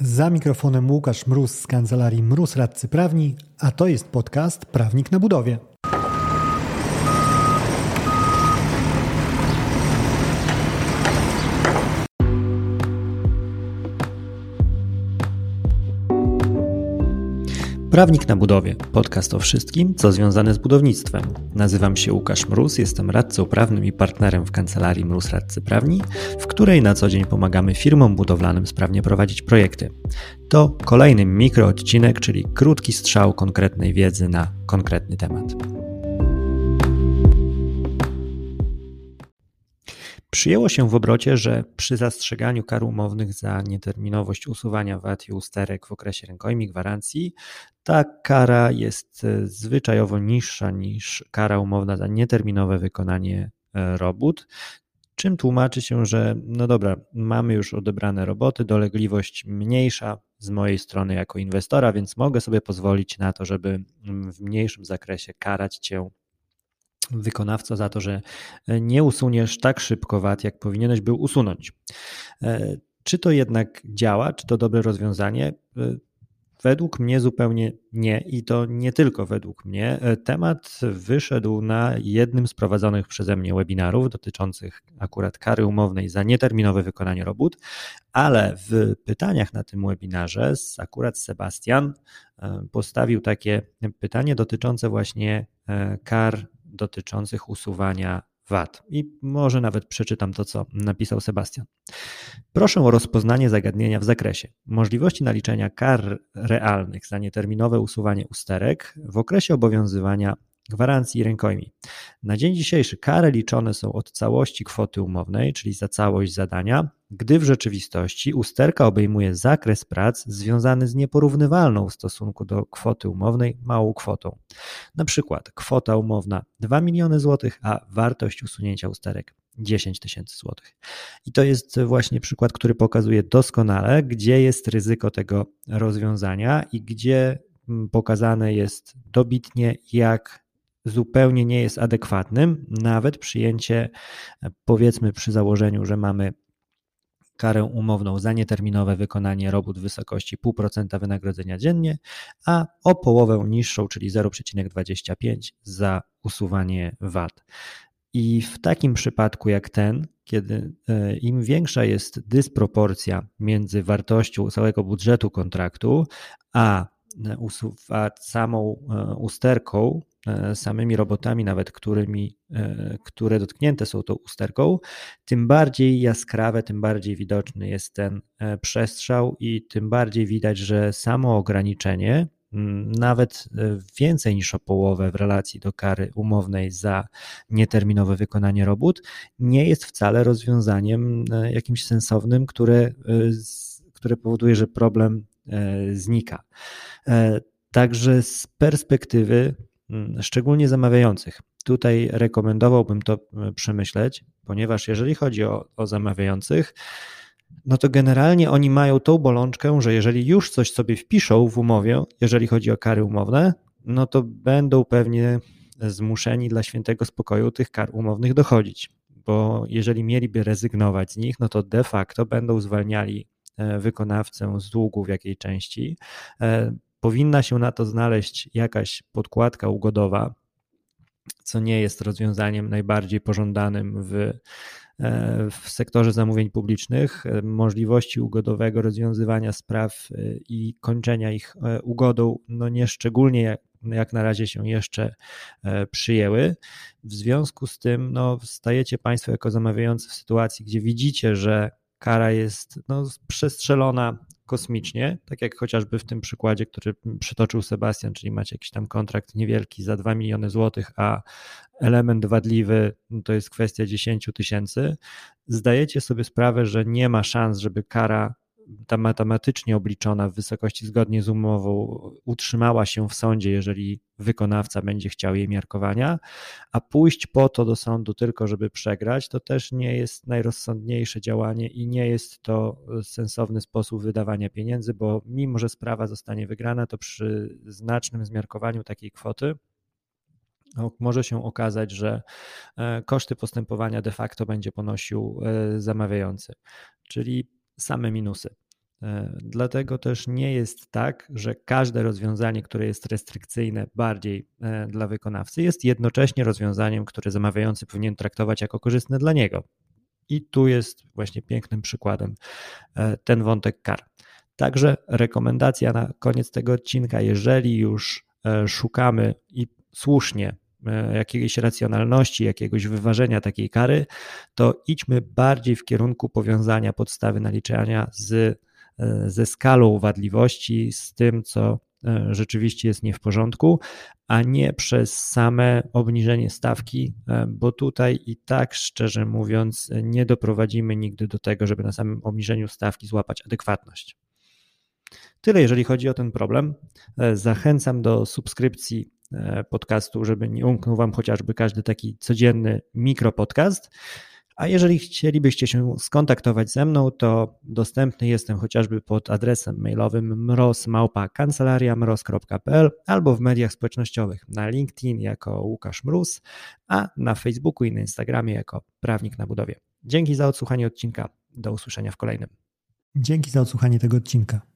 Za mikrofonem Łukasz Mróz z kancelarii Mróz Radcy Prawni, a to jest podcast Prawnik na Budowie. Prawnik na budowie. Podcast o wszystkim, co związane z budownictwem. Nazywam się Łukasz Mróz, jestem radcą prawnym i partnerem w kancelarii Mróz Radcy Prawni, w której na co dzień pomagamy firmom budowlanym sprawnie prowadzić projekty. To kolejny mikroodcinek, czyli krótki strzał konkretnej wiedzy na konkretny temat. Przyjęło się w obrocie, że przy zastrzeganiu kar umownych za nieterminowość usuwania VAT i usterek w okresie rękojmi gwarancji, ta kara jest e, zwyczajowo niższa niż kara umowna za nieterminowe wykonanie e, robót. Czym tłumaczy się, że no dobra, mamy już odebrane roboty, dolegliwość mniejsza z mojej strony jako inwestora, więc mogę sobie pozwolić na to, żeby w mniejszym zakresie karać cię wykonawca za to, że nie usuniesz tak szybko VAT, jak powinieneś był usunąć. E, czy to jednak działa, czy to dobre rozwiązanie? E, według mnie zupełnie nie i to nie tylko według mnie. E, temat wyszedł na jednym z prowadzonych przeze mnie webinarów dotyczących akurat kary umownej za nieterminowe wykonanie robót, ale w pytaniach na tym webinarze akurat Sebastian postawił takie pytanie dotyczące właśnie kar dotyczących usuwania VAT. I może nawet przeczytam to, co napisał Sebastian. Proszę o rozpoznanie zagadnienia w zakresie możliwości naliczenia kar realnych za nieterminowe usuwanie usterek w okresie obowiązywania gwarancji rękojmi. Na dzień dzisiejszy kary liczone są od całości kwoty umownej, czyli za całość zadania, gdy w rzeczywistości usterka obejmuje zakres prac związany z nieporównywalną w stosunku do kwoty umownej małą kwotą. Na przykład kwota umowna 2 miliony złotych, a wartość usunięcia usterek 10 tysięcy złotych. I to jest właśnie przykład, który pokazuje doskonale, gdzie jest ryzyko tego rozwiązania i gdzie mm, pokazane jest dobitnie, jak zupełnie nie jest adekwatnym, nawet przyjęcie, powiedzmy przy założeniu, że mamy karę umowną za nieterminowe wykonanie robót w wysokości 0,5% wynagrodzenia dziennie, a o połowę niższą, czyli 0,25 za usuwanie VAT. I w takim przypadku jak ten, kiedy e, im większa jest dysproporcja między wartością całego budżetu kontraktu, a, a samą e, usterką E, samymi robotami, nawet którymi, e, które dotknięte są tą usterką, tym bardziej jaskrawe, tym bardziej widoczny jest ten e, przestrzał i tym bardziej widać, że samo ograniczenie, nawet więcej niż o połowę w relacji do kary umownej za nieterminowe wykonanie robót, nie jest wcale rozwiązaniem jakimś sensownym, które, które powoduje, że problem znika. Także z perspektywy szczególnie zamawiających. Tutaj rekomendowałbym to e, przemyśleć, ponieważ jeżeli chodzi o, o zamawiających, no to generalnie oni mają tą bolączkę, że jeżeli już coś sobie wpiszą w umowie, jeżeli chodzi o kary umowne, no to będą pewnie zmuszeni dla świętego spokoju tych kar umownych dochodzić, bo jeżeli mieliby rezygnować z nich, no to de facto będą zwalniali e, wykonawcę z długu w jakiej części, e, powinna się na to znaleźć jakaś podkładka ugodowa, co nie jest rozwiązaniem najbardziej pożądanym w, e, w sektorze zamówień publicznych. Możliwości ugodowego rozwiązywania spraw e, i kończenia ich e, ugodą, no nie szczególnie jak, jak na razie się jeszcze przyjęły. W związku z tym no, stajecie Państwo jako zamawiający w sytuacji, gdzie widzicie, że kara jest no, przestrzelona kosmicznie, tak jak chociażby w tym przykładzie, który przytoczył Sebastian, czyli macie jakiś tam kontrakt niewielki za 2 miliony złotych, a element wadliwy to jest kwestia 10 tysięcy, zdajecie sobie sprawę, że nie ma szans, żeby kara ta matematycznie obliczona w wysokości zgodnie z umową utrzymała się w sądzie, jeżeli wykonawca będzie chciał jej miarkowania, a pójść po to do sądu tylko, żeby przegrać, to też nie jest najrozsądniejsze działanie i nie jest to sensowny sposób wydawania pieniędzy, bo mimo, że sprawa zostanie wygrana, to przy znacznym zmiarkowaniu takiej kwoty może się okazać, że e, koszty postępowania de facto będzie ponosił e, zamawiający. Czyli same minusy. E, dlatego też nie jest tak, że każde rozwiązanie, które jest restrykcyjne bardziej e, dla wykonawcy, jest jednocześnie rozwiązaniem, które zamawiający powinien traktować jako korzystne dla niego. I tu jest właśnie pięknym przykładem e, ten wątek kar. Także rekomendacja na koniec tego odcinka, jeżeli już szukamy i słusznie jakiejś racjonalności, jakiegoś wyważenia takiej kary, to idźmy bardziej w kierunku powiązania podstawy naliczania z E, ze skalą wadliwości, z tym, co e, rzeczywiście jest nie w porządku, a nie przez same obniżenie stawki, e, bo tutaj i tak, szczerze mówiąc, nie doprowadzimy nigdy do tego, żeby na samym obniżeniu stawki złapać adekwatność. Tyle, jeżeli chodzi o ten problem. Zachęcam do subskrypcji podcastu, żeby nie umknął Wam chociażby każdy taki codzienny mikropodcast. A jeżeli chcielibyście się skontaktować ze mną, to dostępny jestem chociażby pod adresem mailowym mrozmałpa.kancelariamroz.pl albo w mediach społecznościowych na LinkedIn jako Łukasz Mróz, a na Facebooku i na Instagramie jako Prawnik na Budowie. Dzięki za odsłuchanie odcinka. Do usłyszenia w kolejnym. Dzięki za odsłuchanie tego odcinka.